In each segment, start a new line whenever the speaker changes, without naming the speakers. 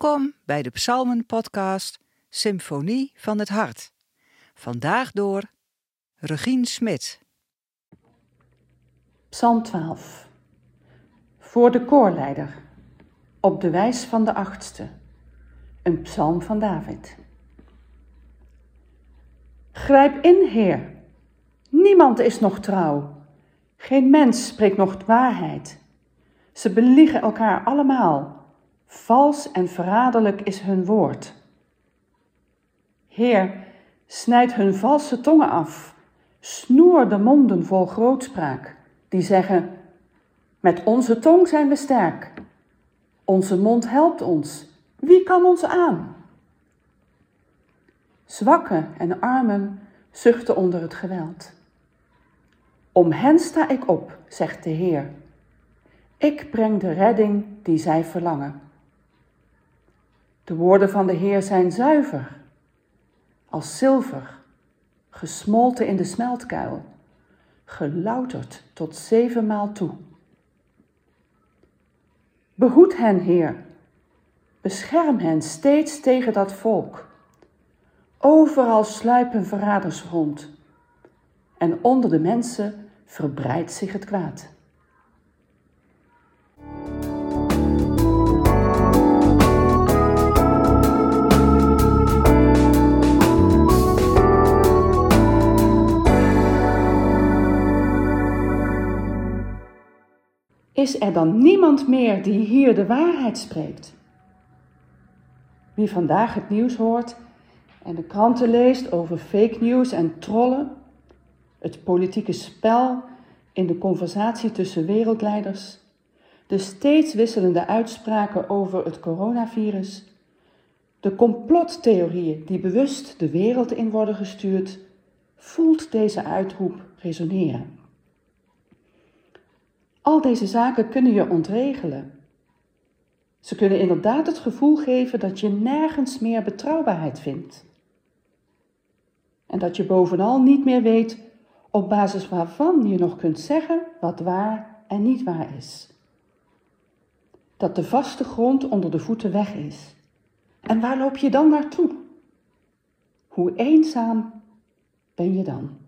Welkom bij de Psalmen-podcast Symfonie van het Hart. Vandaag door Regine Smit.
Psalm 12. Voor de koorleider. Op de wijs van de achtste. Een psalm van David. Grijp in, Heer. Niemand is nog trouw. Geen mens spreekt nog waarheid. Ze beliegen elkaar allemaal. Vals en verraderlijk is hun woord. Heer, snijd hun valse tongen af. Snoer de monden vol grootspraak, die zeggen: Met onze tong zijn we sterk. Onze mond helpt ons. Wie kan ons aan? Zwakken en armen zuchten onder het geweld. Om hen sta ik op, zegt de Heer. Ik breng de redding die zij verlangen. De woorden van de Heer zijn zuiver, als zilver, gesmolten in de smeltkuil, gelouterd tot zevenmaal toe. Behoed hen, Heer, bescherm hen steeds tegen dat volk. Overal sluipen verraders rond, en onder de mensen verbreidt zich het kwaad. Is er dan niemand meer die hier de waarheid spreekt? Wie vandaag het nieuws hoort en de kranten leest over fake news en trollen, het politieke spel in de conversatie tussen wereldleiders, de steeds wisselende uitspraken over het coronavirus, de complottheorieën die bewust de wereld in worden gestuurd, voelt deze uitroep resoneren. Al deze zaken kunnen je ontregelen. Ze kunnen inderdaad het gevoel geven dat je nergens meer betrouwbaarheid vindt. En dat je bovenal niet meer weet op basis waarvan je nog kunt zeggen wat waar en niet waar is. Dat de vaste grond onder de voeten weg is. En waar loop je dan naartoe? Hoe eenzaam ben je dan?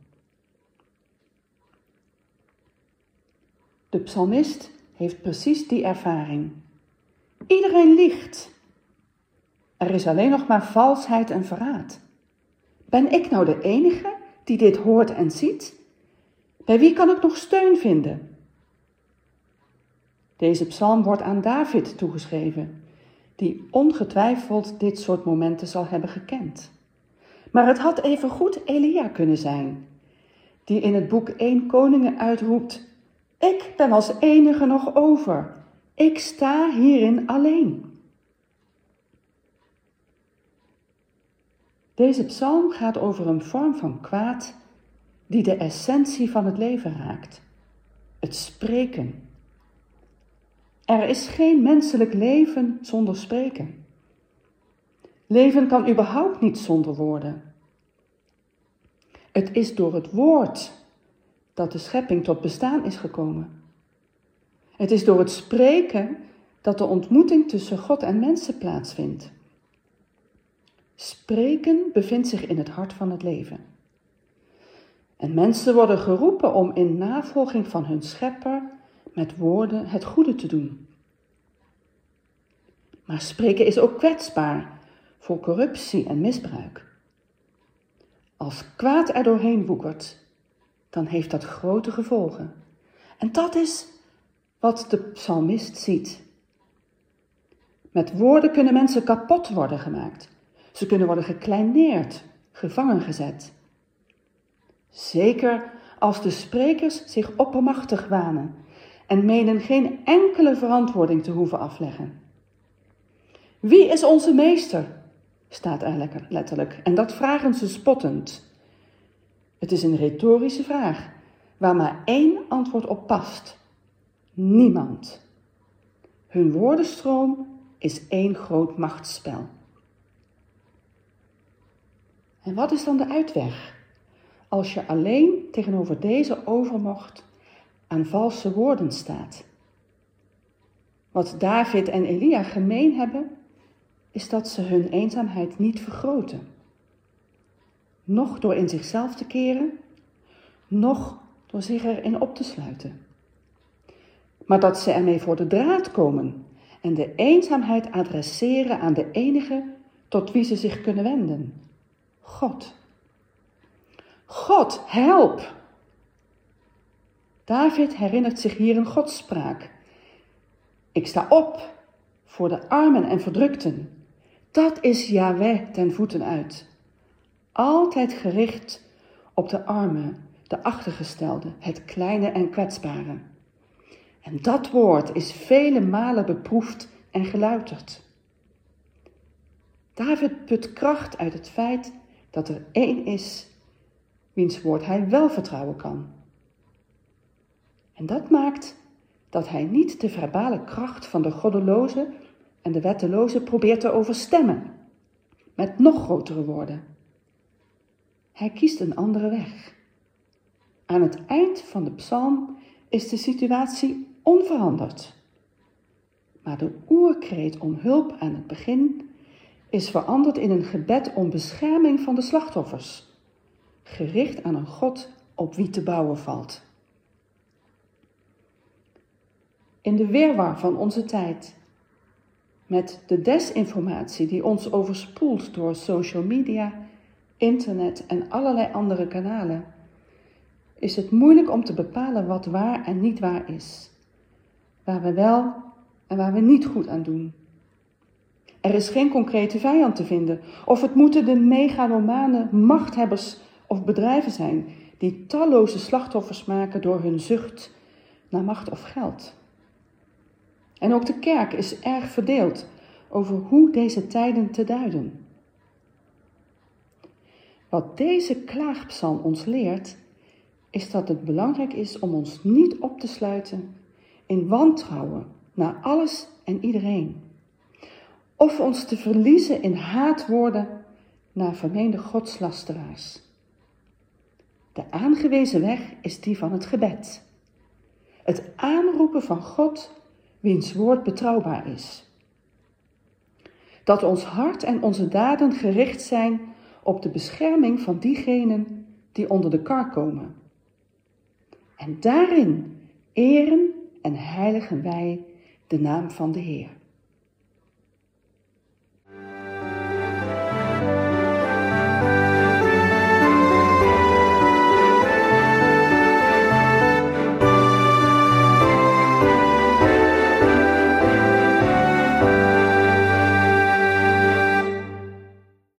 De psalmist heeft precies die ervaring. Iedereen liegt. Er is alleen nog maar valsheid en verraad. Ben ik nou de enige die dit hoort en ziet? Bij wie kan ik nog steun vinden? Deze psalm wordt aan David toegeschreven, die ongetwijfeld dit soort momenten zal hebben gekend. Maar het had even goed Elia kunnen zijn, die in het boek 1 Koningen uitroept: ik ben als enige nog over. Ik sta hierin alleen. Deze psalm gaat over een vorm van kwaad die de essentie van het leven raakt: het spreken. Er is geen menselijk leven zonder spreken. Leven kan überhaupt niet zonder woorden. Het is door het woord dat de schepping tot bestaan is gekomen. Het is door het spreken dat de ontmoeting tussen God en mensen plaatsvindt. Spreken bevindt zich in het hart van het leven. En mensen worden geroepen om in navolging van hun schepper met woorden het goede te doen. Maar spreken is ook kwetsbaar voor corruptie en misbruik. Als kwaad er doorheen woekert, dan heeft dat grote gevolgen. En dat is wat de psalmist ziet. Met woorden kunnen mensen kapot worden gemaakt. Ze kunnen worden gekleineerd, gevangen gezet. Zeker als de sprekers zich oppermachtig wanen en menen geen enkele verantwoording te hoeven afleggen. Wie is onze meester? staat er letterlijk, en dat vragen ze spottend. Het is een retorische vraag waar maar één antwoord op past. Niemand. Hun woordenstroom is één groot machtsspel. En wat is dan de uitweg als je alleen tegenover deze overmocht aan valse woorden staat? Wat David en Elia gemeen hebben, is dat ze hun eenzaamheid niet vergroten. Nog door in zichzelf te keren, nog door zich erin op te sluiten. Maar dat ze ermee voor de draad komen en de eenzaamheid adresseren aan de enige tot wie ze zich kunnen wenden: God. God, help! David herinnert zich hier een godspraak. Ik sta op voor de armen en verdrukten. Dat is Yahweh ten voeten uit. Altijd gericht op de armen, de achtergestelde, het kleine en kwetsbare. En dat woord is vele malen beproefd en geluiterd. David put kracht uit het feit dat er één is wiens woord hij wel vertrouwen kan. En dat maakt dat hij niet de verbale kracht van de goddeloze en de wetteloze probeert te overstemmen met nog grotere woorden. Hij kiest een andere weg. Aan het eind van de psalm is de situatie onveranderd. Maar de oerkreet om hulp aan het begin is veranderd in een gebed om bescherming van de slachtoffers, gericht aan een God op wie te bouwen valt. In de weerwar van onze tijd, met de desinformatie die ons overspoelt door social media, internet en allerlei andere kanalen, is het moeilijk om te bepalen wat waar en niet waar is, waar we wel en waar we niet goed aan doen. Er is geen concrete vijand te vinden, of het moeten de megalomane machthebbers of bedrijven zijn die talloze slachtoffers maken door hun zucht naar macht of geld. En ook de kerk is erg verdeeld over hoe deze tijden te duiden. Wat deze klaagpsalm ons leert, is dat het belangrijk is om ons niet op te sluiten in wantrouwen naar alles en iedereen. Of ons te verliezen in haatwoorden naar vermeende godslasteraars. De aangewezen weg is die van het gebed. Het aanroepen van God wiens woord betrouwbaar is. Dat ons hart en onze daden gericht zijn op de bescherming van diegenen die onder de kar komen. En daarin eren en heiligen wij de naam van de Heer.